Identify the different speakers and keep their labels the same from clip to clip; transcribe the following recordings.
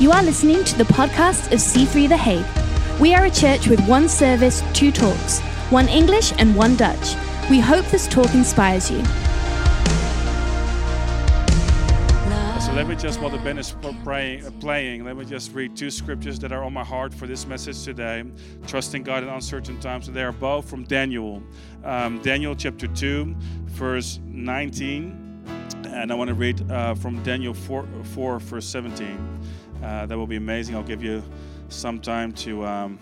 Speaker 1: You are listening to the podcast of C3 The Hague. We are a church with one service, two talks, one English and one Dutch. We hope this talk inspires you.
Speaker 2: So let me just, while the band is praying, uh, playing, let me just read two scriptures that are on my heart for this message today. Trusting God in uncertain times. They are both from Daniel. Um, Daniel chapter 2, verse 19. And I want to read uh, from Daniel 4, 4 verse 17. Uh, that will be amazing. I'll give you some time to um,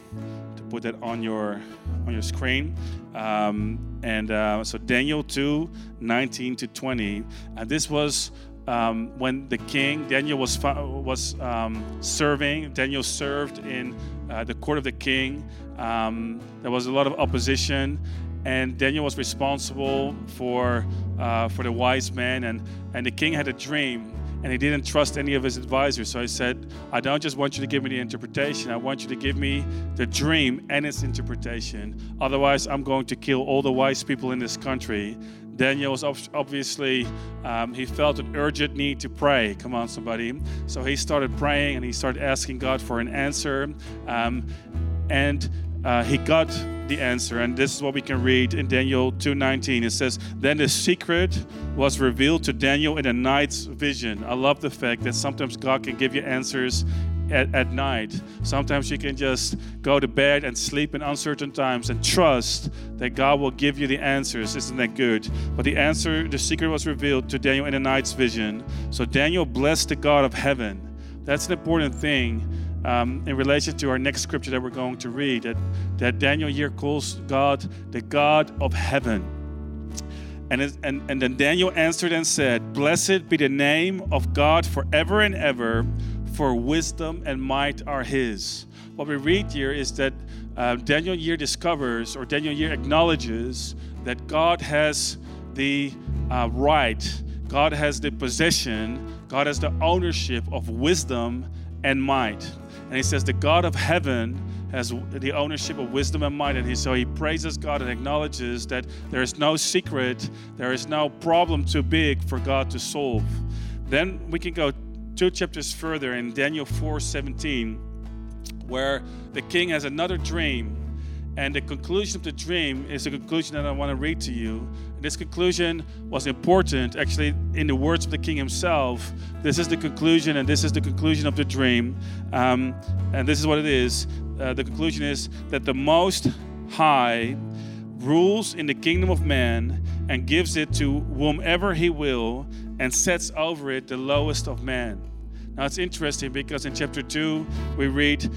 Speaker 2: to put that on your on your screen. Um, and uh, so Daniel 2, 19 to 20. And this was um, when the king Daniel was was um, serving. Daniel served in uh, the court of the king. Um, there was a lot of opposition, and Daniel was responsible for uh, for the wise men. and and the king had a dream and he didn't trust any of his advisors. So I said, I don't just want you to give me the interpretation, I want you to give me the dream and its interpretation. Otherwise, I'm going to kill all the wise people in this country. Daniel was obviously, um, he felt an urgent need to pray. Come on, somebody. So he started praying and he started asking God for an answer. Um, and uh, he got the answer and this is what we can read in daniel 2.19 it says then the secret was revealed to daniel in a night's vision. I love the fact that sometimes god can give you answers at, at night. Sometimes you can just go to bed and sleep in uncertain times and trust that god will give you the answers. Isn't that good? But the answer the secret was revealed to daniel in a night's vision. So daniel blessed the god of heaven. That's an important thing um, in relation to our next scripture that we're going to read, that, that Daniel here calls God the God of heaven. And, it, and, and then Daniel answered and said, Blessed be the name of God forever and ever, for wisdom and might are his. What we read here is that uh, Daniel here discovers, or Daniel here acknowledges, that God has the uh, right, God has the possession, God has the ownership of wisdom and might. And he says, The God of heaven has the ownership of wisdom and might. And he, so he praises God and acknowledges that there is no secret, there is no problem too big for God to solve. Then we can go two chapters further in Daniel 4 17, where the king has another dream. And the conclusion of the dream is a conclusion that I want to read to you. This conclusion was important, actually, in the words of the king himself. This is the conclusion, and this is the conclusion of the dream. Um, and this is what it is. Uh, the conclusion is that the Most High rules in the kingdom of man and gives it to whomever he will and sets over it the lowest of man. Now it's interesting because in chapter 2 we read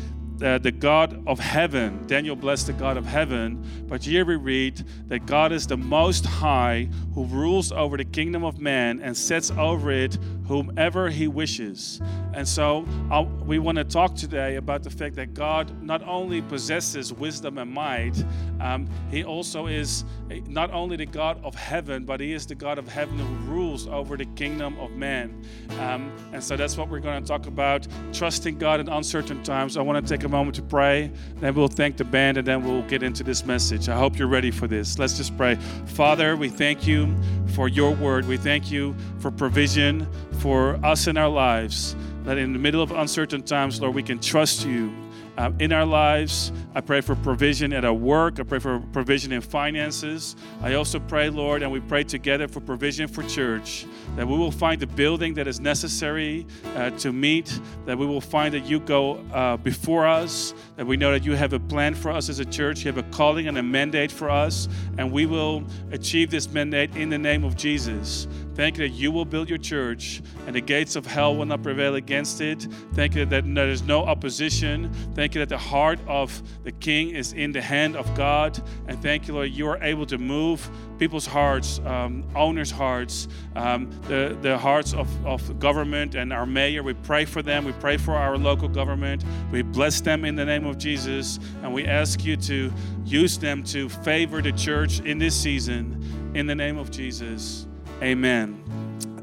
Speaker 2: uh, the God of heaven. Daniel blessed the God of heaven. But here we read that God is the most high who rules over the kingdom of man and sets over it whomever he wishes. And so I'll, we want to talk today about the fact that God not only possesses wisdom and might, um, he also is not only the God of heaven, but he is the God of heaven who rules over the kingdom of man. Um, and so that's what we're going to talk about trusting God in uncertain times. I want to take a moment to pray, then we'll thank the band, and then we'll get into this message. I hope you're ready for this. Let's just pray. Father, we thank you for your word. We thank you for provision for us in our lives. That in the middle of uncertain times, Lord, we can trust you uh, in our lives. I pray for provision at our work. I pray for provision in finances. I also pray, Lord, and we pray together for provision for church, that we will find the building that is necessary uh, to meet, that we will find that you go uh, before us, that we know that you have a plan for us as a church, you have a calling and a mandate for us, and we will achieve this mandate in the name of Jesus. Thank you that you will build your church and the gates of hell will not prevail against it. Thank you that there is no opposition. Thank you that the heart of the king is in the hand of God. And thank you, Lord, you are able to move people's hearts, um, owners' hearts, um, the, the hearts of, of government and our mayor. We pray for them. We pray for our local government. We bless them in the name of Jesus. And we ask you to use them to favor the church in this season in the name of Jesus. Amen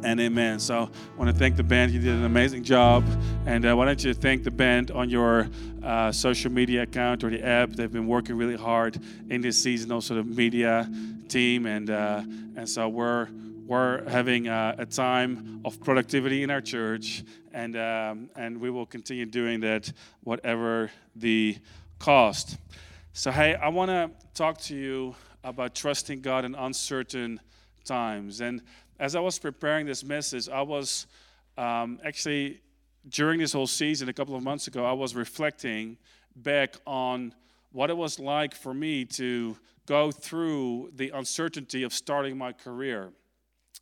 Speaker 2: and amen. So I want to thank the band. You did an amazing job. And uh, why don't you thank the band on your uh, social media account or the app? They've been working really hard in this season. Also the media team, and uh, and so we're we're having a, a, time of productivity in our church, and um, and we will continue doing that, whatever the cost. So, hey, I want to talk to you about trusting God in uncertain times. And as I was preparing this message, I was um, actually during this whole season, a couple of months ago, I was reflecting back on what it was like for me to go through the uncertainty of starting my career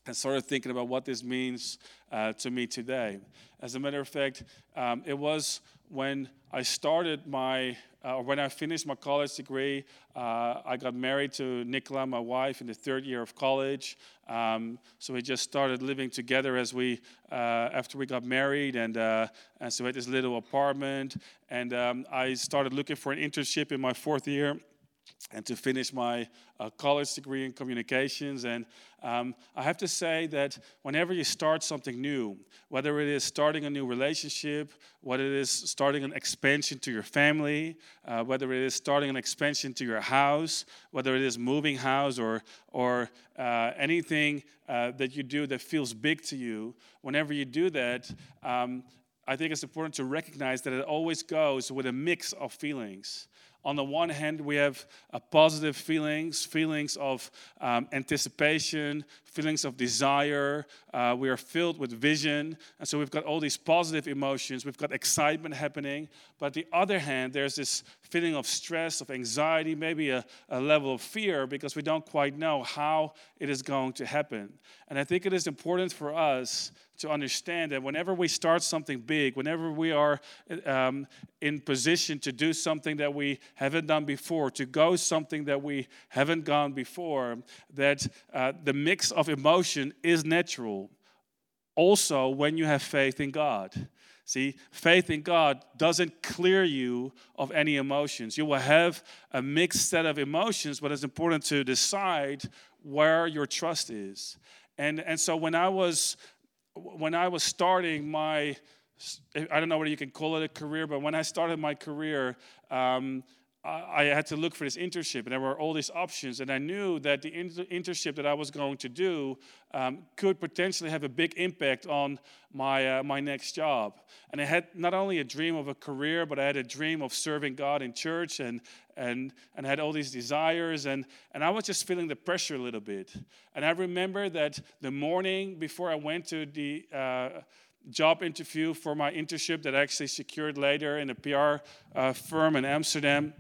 Speaker 2: and started thinking about what this means uh, to me today. As a matter of fact, um, it was when I started my, uh, when I finished my college degree, uh, I got married to Nicola, my wife, in the third year of college. Um, so we just started living together as we, uh, after we got married, and, uh, and so we had this little apartment. And um, I started looking for an internship in my fourth year and to finish my uh, college degree in communications. And um, I have to say that whenever you start something new, whether it is starting a new relationship, whether it is starting an expansion to your family, uh, whether it is starting an expansion to your house, whether it is moving house or, or uh, anything uh, that you do that feels big to you, whenever you do that, um, I think it's important to recognize that it always goes with a mix of feelings on the one hand, we have uh, positive feelings, feelings of um, anticipation, feelings of desire. Uh, we are filled with vision. And so we've got all these positive emotions. We've got excitement happening. But the other hand, there's this feeling of stress, of anxiety, maybe a, a level of fear because we don't quite know how it is going to happen. And I think it is important for us to understand that whenever we start something big, whenever we are um, in position to do something that we haven't done before, to go something that we haven't gone before, that uh, the mix of emotion is natural. Also, when you have faith in God. See, faith in God doesn't clear you of any emotions. You will have a mixed set of emotions, but it's important to decide where your trust is. And, and so when I was when I was starting my, I don't know whether you can call it a career, but when I started my career, um, I had to look for this internship, and there were all these options. And I knew that the inter- internship that I was going to do um, could potentially have a big impact on my, uh, my next job. And I had not only a dream of a career, but I had a dream of serving God in church and, and, and had all these desires. And, and I was just feeling the pressure a little bit. And I remember that the morning before I went to the uh, job interview for my internship that I actually secured later in a PR uh, firm in Amsterdam.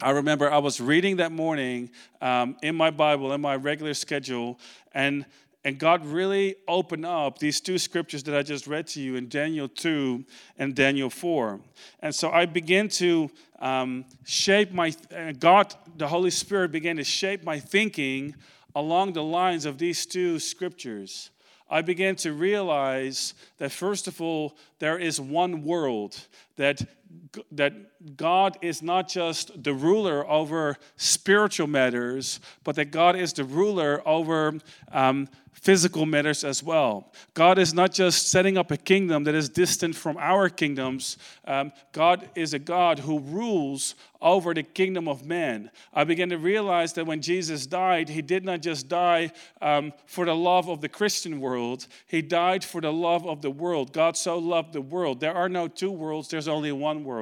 Speaker 2: I remember I was reading that morning um, in my Bible, in my regular schedule, and, and God really opened up these two scriptures that I just read to you in Daniel 2 and Daniel 4. And so I began to um, shape my, uh, God, the Holy Spirit began to shape my thinking along the lines of these two scriptures. I began to realize that, first of all, there is one world, that, that God is not just the ruler over spiritual matters, but that God is the ruler over um, physical matters as well. God is not just setting up a kingdom that is distant from our kingdoms, um, God is a God who rules over the kingdom of man. I began to realize that when Jesus died, he did not just die um, for the love of the Christian world, he died for the love of the world. God so loved the world. There are no two worlds, there's only one world.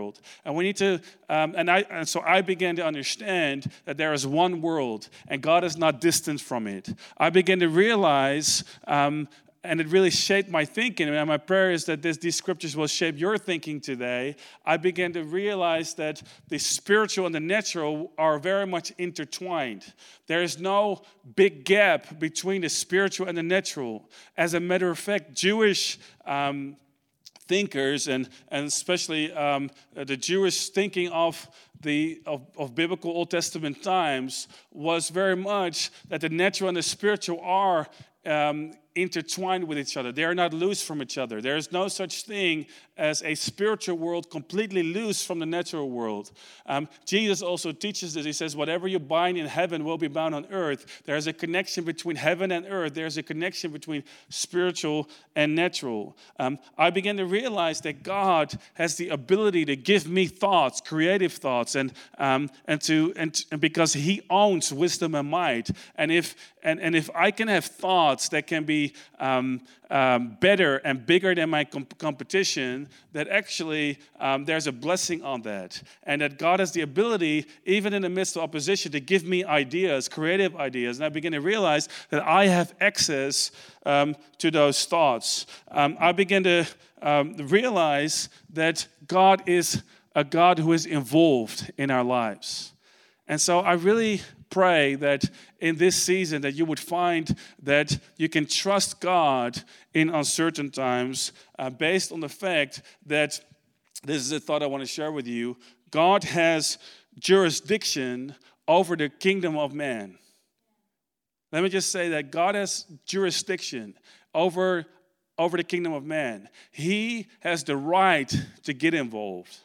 Speaker 2: And we need to, um, and, I, and so I began to understand that there is one world and God is not distant from it. I began to realize um, and it really shaped my thinking. And my prayer is that this, these scriptures will shape your thinking today. I began to realize that the spiritual and the natural are very much intertwined. There is no big gap between the spiritual and the natural. As a matter of fact, Jewish um, thinkers, and, and especially um, the Jewish thinking of the, of, of, biblical Old Testament times was very much that the natural and the spiritual are um, intertwined with each other. They are not loose from each other. There is no such thing as a spiritual world completely loose from the natural world. Um, Jesus also teaches this. He says, Whatever you bind in heaven will be bound on earth. There's a connection between heaven and earth, there's a connection between spiritual and natural. Um, I began to realize that God has the ability to give me thoughts, creative thoughts, and, um, and, to, and, and because He owns wisdom and might. And if, and, and if I can have thoughts that can be um, um, better and bigger than my comp- competition, that actually um, there's a blessing on that. And that God has the ability, even in the midst of opposition, to give me ideas, creative ideas. And I begin to realize that I have access um, to those thoughts. Um, I begin to um, realize that God is a God who is involved in our lives. And so I really pray that in this season that you would find that you can trust God in uncertain times uh, based on the fact that this is a thought I want to share with you. God has jurisdiction over the kingdom of man. Let me just say that God has jurisdiction over, over the kingdom of man. He has the right to get involved.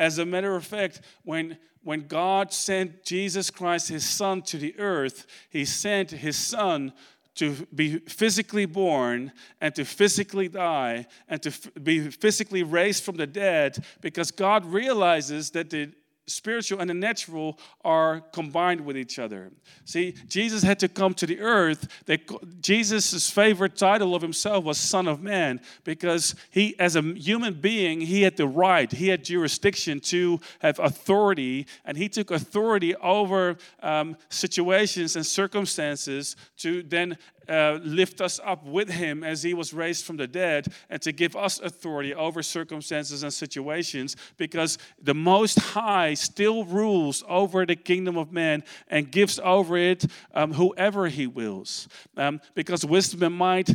Speaker 2: As a matter of fact, when when God sent Jesus Christ, his son, to the earth, he sent his son to be physically born and to physically die and to be physically raised from the dead because God realizes that the spiritual and the natural are combined with each other. See, Jesus had to come to the earth. Jesus' favorite title of himself was Son of Man because he, as a human being, he had the right, he had jurisdiction to have authority, and he took authority over um, situations and circumstances to then uh, lift us up with him as he was raised from the dead and to give us authority over circumstances and situations because the Most High still rules over the kingdom of man and gives over it um, whoever he wills. Um, because wisdom and might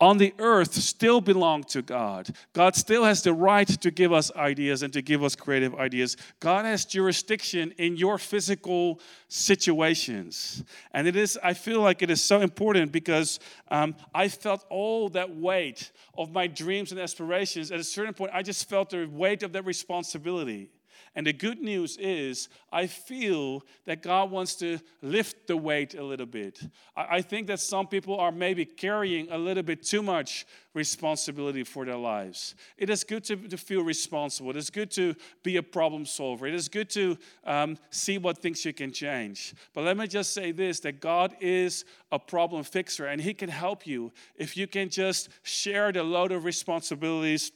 Speaker 2: on the earth still belong to God. God still has the right to give us ideas and to give us creative ideas. God has jurisdiction in your physical situations. And it is, I feel like it is so important because um, I felt all that weight of my dreams and aspirations. At a certain point, I just felt the weight of that responsibility. And the good news is, I feel that God wants to lift the weight a little bit. I think that some people are maybe carrying a little bit too much responsibility for their lives. It is good to, to feel responsible. It is good to be a problem solver. It is good to um, see what things you can change. But let me just say this that God is a problem fixer, and He can help you if you can just share the load of responsibilities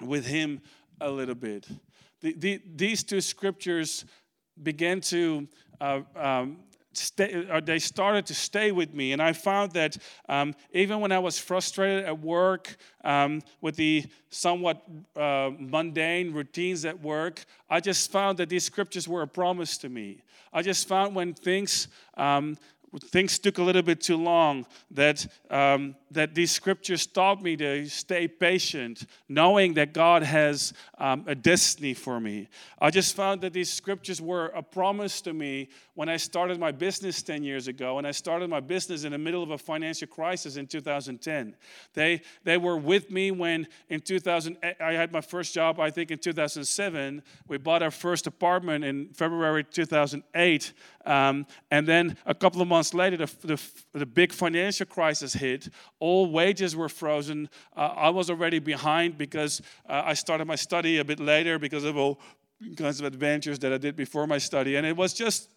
Speaker 2: with Him a little bit the, the, these two scriptures began to uh, um, stay, or they started to stay with me. And I found that um, even when I was frustrated at work um, with the somewhat uh, mundane routines at work, I just found that these scriptures were a promise to me. I just found when things um, things took a little bit too long, that, um, that these scriptures taught me to stay patient, knowing that God has um, a destiny for me. I just found that these scriptures were a promise to me when I started my business 10 years ago, and I started my business in the middle of a financial crisis in 2010. They, they were with me when in 2000, I had my first job, I think in 2007. We bought our first apartment in February 2008. Um, and then a couple of months later, the, the, the big financial crisis hit. All wages were frozen. Uh, I was already behind because uh, I started my study a bit later because of all kinds of adventures that I did before my study. And it was just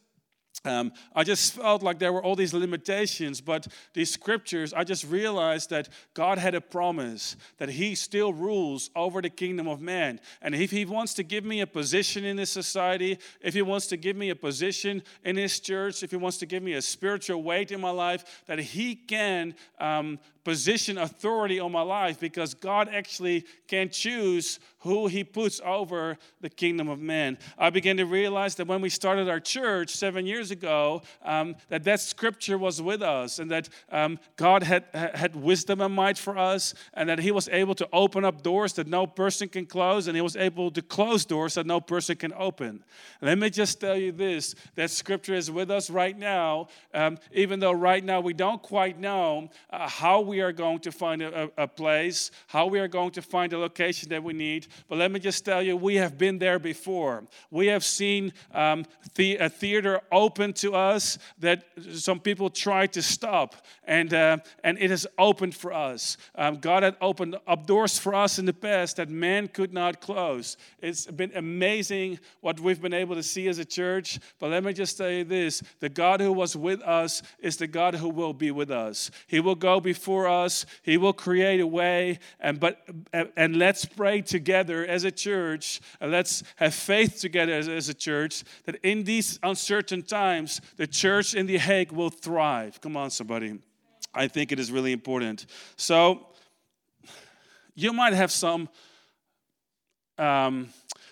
Speaker 2: um, I just felt like there were all these limitations, but these scriptures, I just realized that God had a promise that He still rules over the kingdom of man. And if He wants to give me a position in this society, if He wants to give me a position in His church, if He wants to give me a spiritual weight in my life, that He can um, position authority on my life because God actually can choose who He puts over the kingdom of man. I began to realize that when we started our church seven years years ago um, that that scripture was with us and that um, God had, had wisdom and might for us and that He was able to open up doors that no person can close and He was able to close doors that no person can open. Let me just tell you this that scripture is with us right now, um, even though right now we don't quite know uh, how we are going to find a, a place, how we are going to find a location that we need. But let me just tell you, we have been there before. We have seen um, the, a theater open to us that some people tried to stop, and, uh, and it has opened for us. Um, God had opened up doors for us in the past that man could not close. It's been amazing what we've been able to see as a church. But let me just tell you this the God who was with us is the God who will be with us. He will go before us, He will create a way, and, but, and let's pray together as a church, and let's have faith together as, as a church that in these uncertain times, the church in The Hague will thrive. Come on, somebody. I think it is really important. So, you might have some um,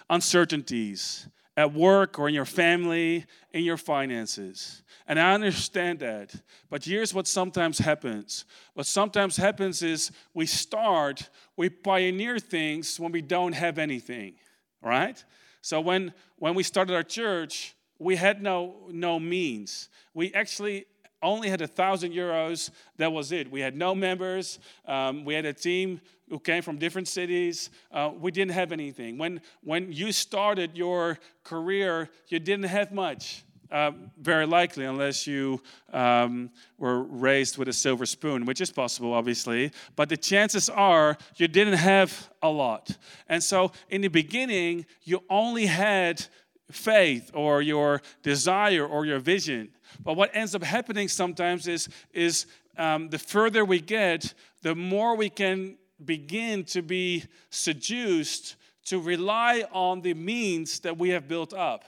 Speaker 2: uncertainties at work or in your family, in your finances. And I understand that. But here's what sometimes happens. What sometimes happens is we start, we pioneer things when we don't have anything, right? So when when we started our church, we had no no means. We actually only had a thousand euros. That was it. We had no members. Um, we had a team who came from different cities. Uh, we didn't have anything. When when you started your career, you didn't have much. Uh, very likely, unless you um, were raised with a silver spoon, which is possible, obviously. But the chances are you didn't have a lot. And so, in the beginning, you only had faith or your desire or your vision. But what ends up happening sometimes is, is um, the further we get, the more we can begin to be seduced to rely on the means that we have built up.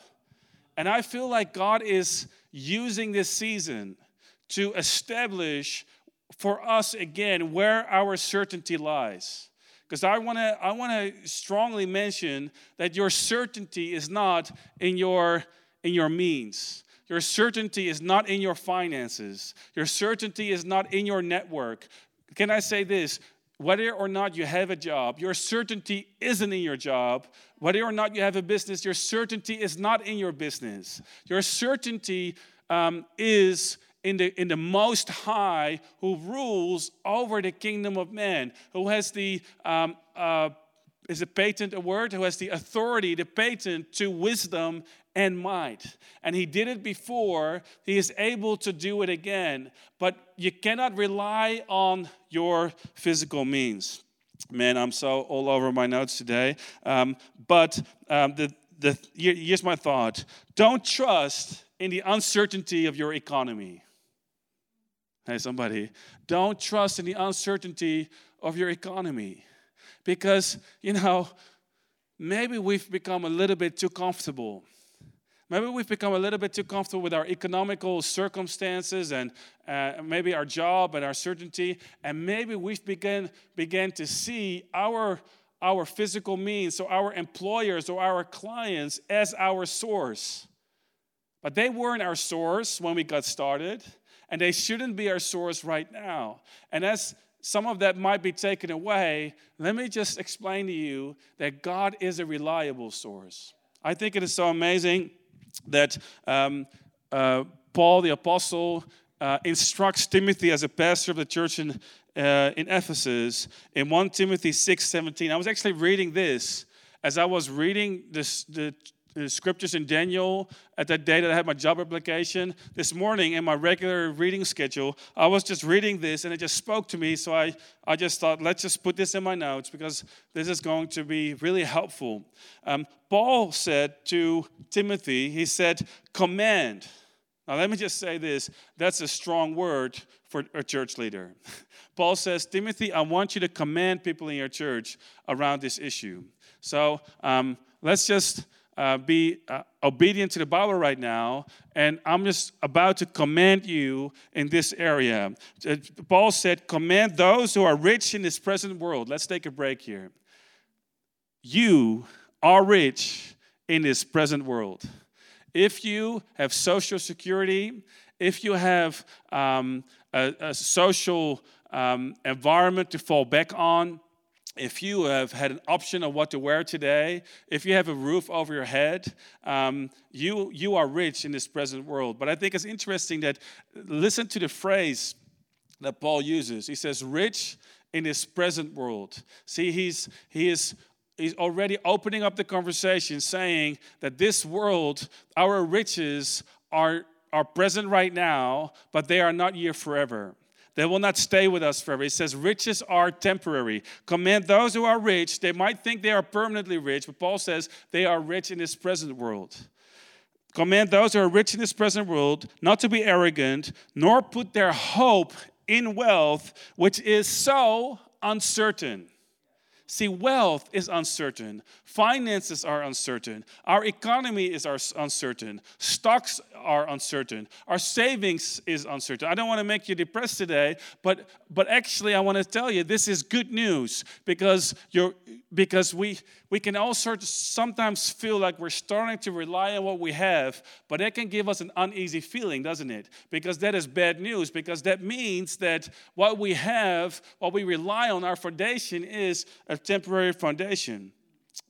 Speaker 2: And I feel like God is using this season to establish for us again where our certainty lies. Because I want to I want to strongly mention that your certainty is not in your in your means. Your certainty is not in your finances. Your certainty is not in your network. Can I say this? Whether or not you have a job, your certainty isn't in your job. Whether or not you have a business, your certainty is not in your business. Your certainty um, is in the, in the Most High who rules over the kingdom of man, who has the um, uh, is a patent a word who has the authority, the patent to wisdom and might. And he did it before, he is able to do it again. But you cannot rely on your physical means. Man, I'm so all over my notes today. Um, but um, the, the, here's my thought don't trust in the uncertainty of your economy. Hey, somebody, don't trust in the uncertainty of your economy. Because, you know, maybe we've become a little bit too comfortable Maybe we've become a little bit too comfortable with our economical circumstances and uh, maybe our job and our certainty, and maybe we've begun, began to see our, our physical means, so our employers or our clients, as our source. But they weren't our source when we got started, and they shouldn't be our source right now. And as some of that might be taken away, let me just explain to you that God is a reliable source. I think it is so amazing that um, uh, Paul the apostle uh, instructs Timothy as a pastor of the church in, uh, in Ephesus in 1 Timothy 6 17. I was actually reading this as I was reading this, the, the scriptures in Daniel at that day that I had my job application. This morning in my regular reading schedule, I was just reading this and it just spoke to me. So I, I just thought, let's just put this in my notes because this is going to be really helpful. Um, Paul said to Timothy, he said, command. Now, let me just say this that's a strong word for a church leader. Paul says, Timothy, I want you to command people in your church around this issue. So um, let's just uh, be uh, obedient to the Bible right now, and I'm just about to command you in this area. Uh, Paul said, Command those who are rich in this present world. Let's take a break here. You are rich in this present world. if you have social security, if you have um, a, a, social um, environment to fall back on, if you have had an option of what to wear today, if you have a roof over your head, um, you, you are rich in this present world. But I think it's interesting that listen to the phrase that Paul uses. He says, rich in this present world. See, he's, he is he's already opening up the conversation saying that this world, our riches are, are present right now, but they are not here forever. They will not stay with us forever. He says, riches are temporary. Command those who are rich. They might think they are permanently rich, but Paul says they are rich in this present world. Command those who are rich in this present world not to be arrogant, nor put their hope in wealth, which is so uncertain. See, wealth is uncertain. Finances are uncertain. Our economy is uncertain. Stocks are uncertain. Our savings is uncertain. I don't want to make you depressed today, but, but actually, I want to tell you this is good news because, you're, because we, we can of sometimes feel like we're starting to rely on what we have, but that can give us an uneasy feeling, doesn't it? Because that is bad news, because that means that what we have, what we rely on, our foundation is a temporary foundation.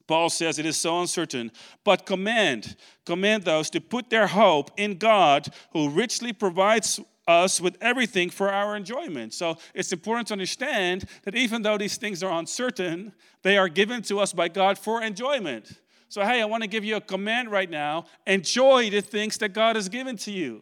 Speaker 2: Paul says it is so uncertain, but command, command those to put their hope in God who richly provides us with everything for our enjoyment. So it's important to understand that even though these things are uncertain, they are given to us by God for enjoyment. So, hey, I want to give you a command right now enjoy the things that God has given to you.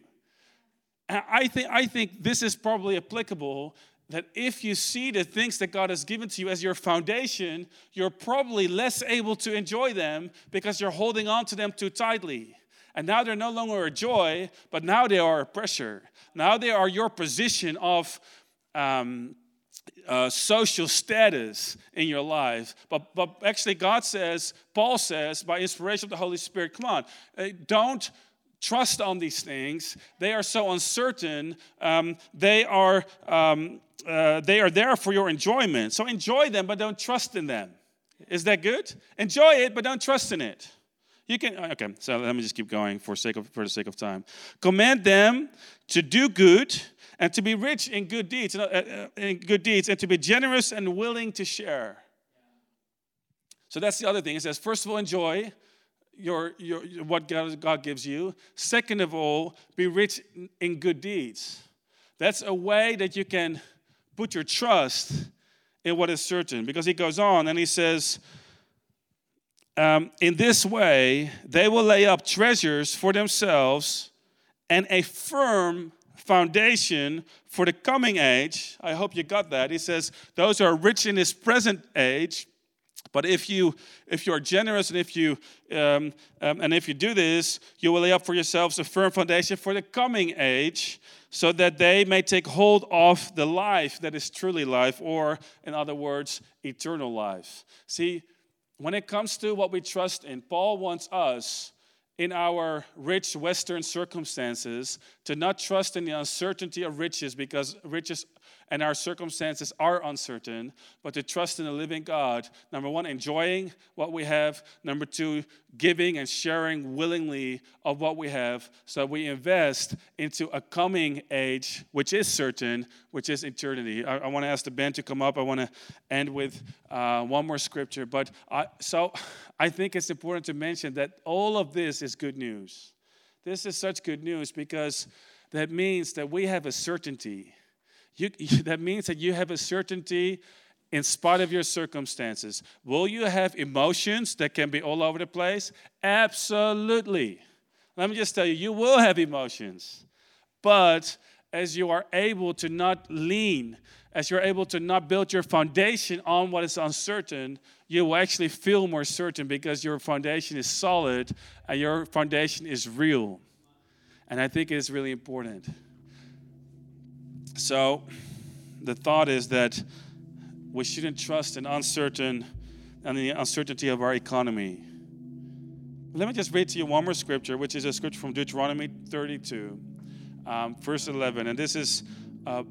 Speaker 2: And I think, I think this is probably applicable that if you see the things that God has given to you as your foundation, you're probably less able to enjoy them because you're holding on to them too tightly. And now they're no longer a joy, but now they are a pressure. Now they are your position of um, uh, social status in your life. But, but actually, God says, Paul says, by inspiration of the Holy Spirit, come on, uh, don't trust on these things. They are so uncertain. Um, they are um, uh, they are there for your enjoyment. So enjoy them, but don't trust in them. Is that good? Enjoy it, but don't trust in it. You can okay. So let me just keep going for sake of for the sake of time. Command them to do good and to be rich in good deeds, uh, uh, in good deeds, and to be generous and willing to share. So that's the other thing. It says, first of all, enjoy your, your, what God, God gives you. Second of all, be rich in good deeds. That's a way that you can put your trust in what is certain. Because he goes on and he says, um, In this way, they will lay up treasures for themselves and a firm foundation for the coming age. I hope you got that. He says, Those who are rich in this present age. But if you if you are generous and if you um, um, and if you do this, you will lay up for yourselves a firm foundation for the coming age so that they may take hold of the life that is truly life, or in other words, eternal life. See, when it comes to what we trust in, Paul wants us in our rich Western circumstances to not trust in the uncertainty of riches because riches and our circumstances are uncertain, but to trust in the living God. Number one, enjoying what we have. Number two, giving and sharing willingly of what we have so we invest into a coming age, which is certain, which is eternity. I, I want to ask the band to come up. I want to end with uh, one more scripture. But I, so I think it's important to mention that all of this is good news. This is such good news because that means that we have a certainty you, that means that you have a certainty in spite of your circumstances. Will you have emotions that can be all over the place? Absolutely. Let me just tell you, you will have emotions. But as you are able to not lean, as you're able to not build your foundation on what is uncertain, you will actually feel more certain because your foundation is solid and your foundation is real. And I think it is really important. So, the thought is that we shouldn't trust in uncertain and the uncertainty of our economy. Let me just read to you one more scripture, which is a scripture from Deuteronomy 32, um, verse 11. And this is uh,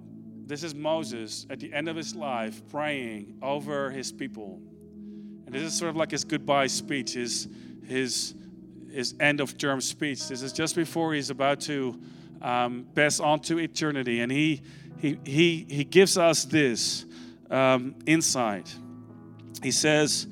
Speaker 2: this is Moses at the end of his life praying over his people. And this is sort of like his goodbye speech, his his his end of term speech. This is just before he's about to um, pass on to eternity. And he, he, he, he gives us this um, insight. He says,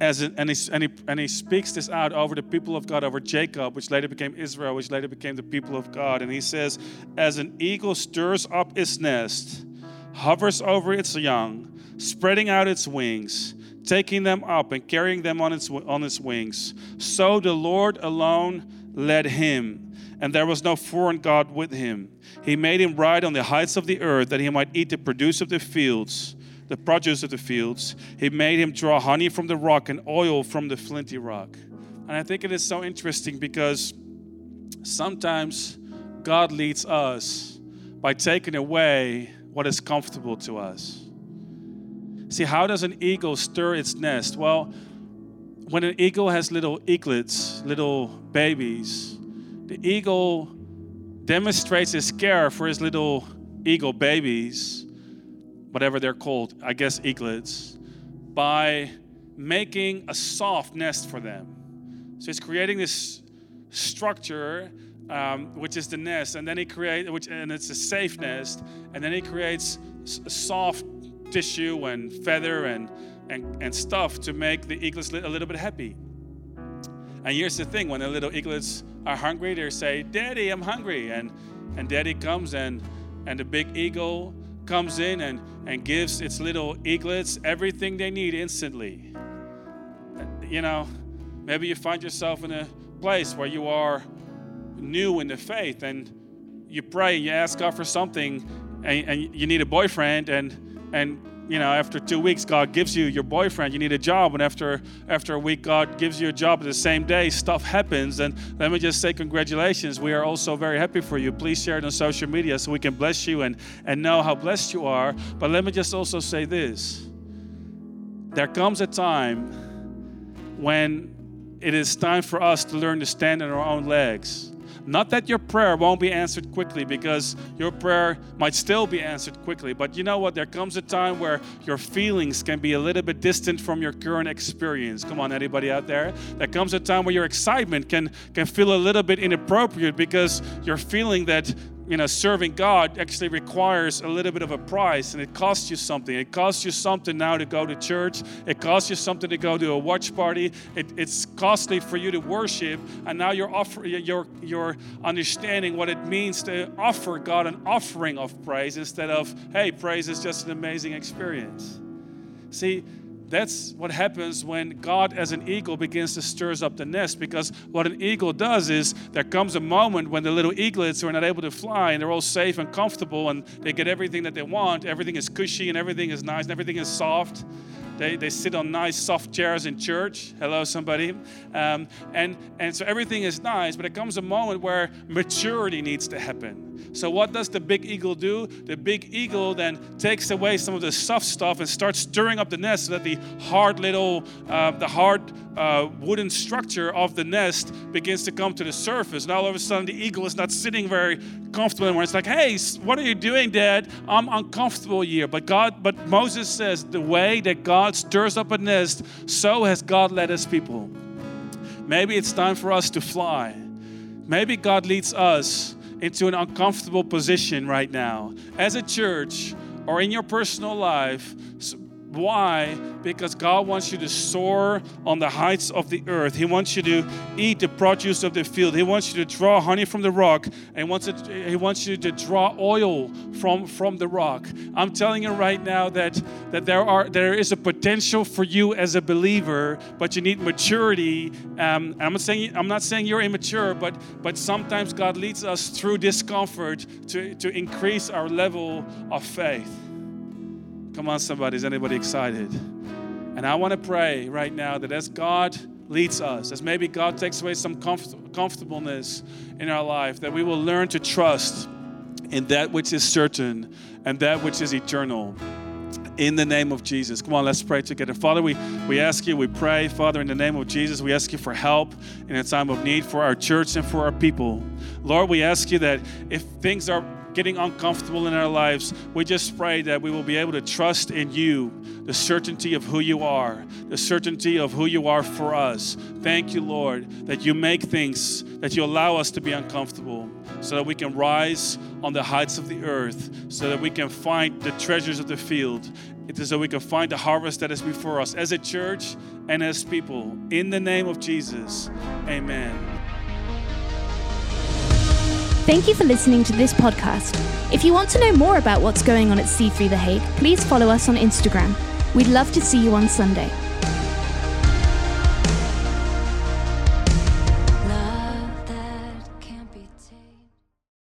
Speaker 2: as and, he, and, he, and he speaks this out over the people of God, over Jacob, which later became Israel, which later became the people of God. And he says, As an eagle stirs up its nest, hovers over its young, spreading out its wings, taking them up and carrying them on its, on its wings, so the Lord alone led him, and there was no foreign God with him. He made him ride on the heights of the earth that he might eat the produce of the fields the produce of the fields. He made him draw honey from the rock and oil from the flinty rock. And I think it is so interesting because sometimes God leads us by taking away what is comfortable to us. See, how does an eagle stir its nest? Well, when an eagle has little eaglets, little babies, the eagle demonstrates his care for his little eagle babies whatever they're called, I guess eaglets, by making a soft nest for them. So he's creating this structure, um, which is the nest, and then he creates, which and it's a safe nest, and then he creates soft tissue and feather and, and, and stuff to make the eaglets a little bit happy. And here's the thing: when the little eaglets are hungry, they say, "Daddy, I'm hungry," and and Daddy comes and and the big eagle comes in and, and gives its little eaglets everything they need instantly. You know, maybe you find yourself in a place where you are new in the faith and you pray and you ask God for something and, and you need a boyfriend and and you know, after two weeks, God gives you your boyfriend. You need a job, and after after a week, God gives you a job. The same day, stuff happens, and let me just say congratulations. We are also very happy for you. Please share it on social media so we can bless you and and know how blessed you are. But let me just also say this: there comes a time when it is time for us to learn to stand on our own legs not that your prayer won't be answered quickly, because your prayer might still be answered quickly. But you know what? There comes a time where your feelings can be a little bit distant from your current experience. Come on, anybody out there? There comes a time where your excitement can, can feel a little bit inappropriate because you're feeling that you know, serving God actually requires a little bit of a price and it costs you something. It costs you something now to go to church. It costs you something to go to a watch party. It, it's costly for you to worship. And now you're, offer, you're, you're understanding what it means to offer God an offering of praise instead of, hey, praise is just an amazing experience. See, that's what happens when God, as an eagle, begins to stirs up the nest. Because what an eagle does is there comes a moment when the little eaglets are not able to fly and they're all safe and comfortable and they get everything that they want. Everything is cushy and everything is nice and everything is soft. They, they sit on nice soft chairs in church. Hello, somebody. Um, and, and so everything is nice, but it comes a moment where maturity needs to happen. So, what does the big eagle do? The big eagle then takes away some of the soft stuff and starts stirring up the nest so that the hard little, uh, the hard uh, wooden structure of the nest begins to come to the surface. Now, all of a sudden, the eagle is not sitting very comfortable anymore. It's like, hey, what are you doing, Dad? I'm uncomfortable here. But God, but Moses says, the way that God stirs up a nest, so has God led his people. Maybe it's time for us to fly. Maybe God leads us into an uncomfortable position right now as a church or in your personal life why? Because God wants you to soar on the heights of the earth. He wants you to eat the produce of the field. He wants you to draw honey from the rock. And he wants, it, he wants you to draw oil from, from the rock. I'm telling you right now that, that there, are, there is a potential for you as a believer, but you need maturity. Um, I'm, not saying, I'm not saying you're immature, but, but sometimes God leads us through discomfort to, to increase our level of faith. Come on, somebody. Is anybody excited? And I want to pray right now that as God leads us, as maybe God takes away some comfort- comfortableness in our life, that we will learn to trust in that which is certain and that which is eternal. In the name of Jesus. Come on, let's pray together. Father, we, we ask you, we pray, Father, in the name of Jesus, we ask you for help in a time of need for our church and for our people. Lord, we ask you that if things are getting uncomfortable in our lives, we just pray that we will be able to trust in you, the certainty of who you are, the certainty of who you are for us. Thank you, Lord, that you make things, that you allow us to be uncomfortable so that we can rise on the heights of the earth, so that we can find the treasures of the field, It is so we can find the harvest that is before us as a church and as people. In the name of Jesus, amen.
Speaker 1: Thank you for listening to this podcast. If you want to know more about what's going on at C3 The Hague, please follow us on Instagram. We'd love to see you on Sunday.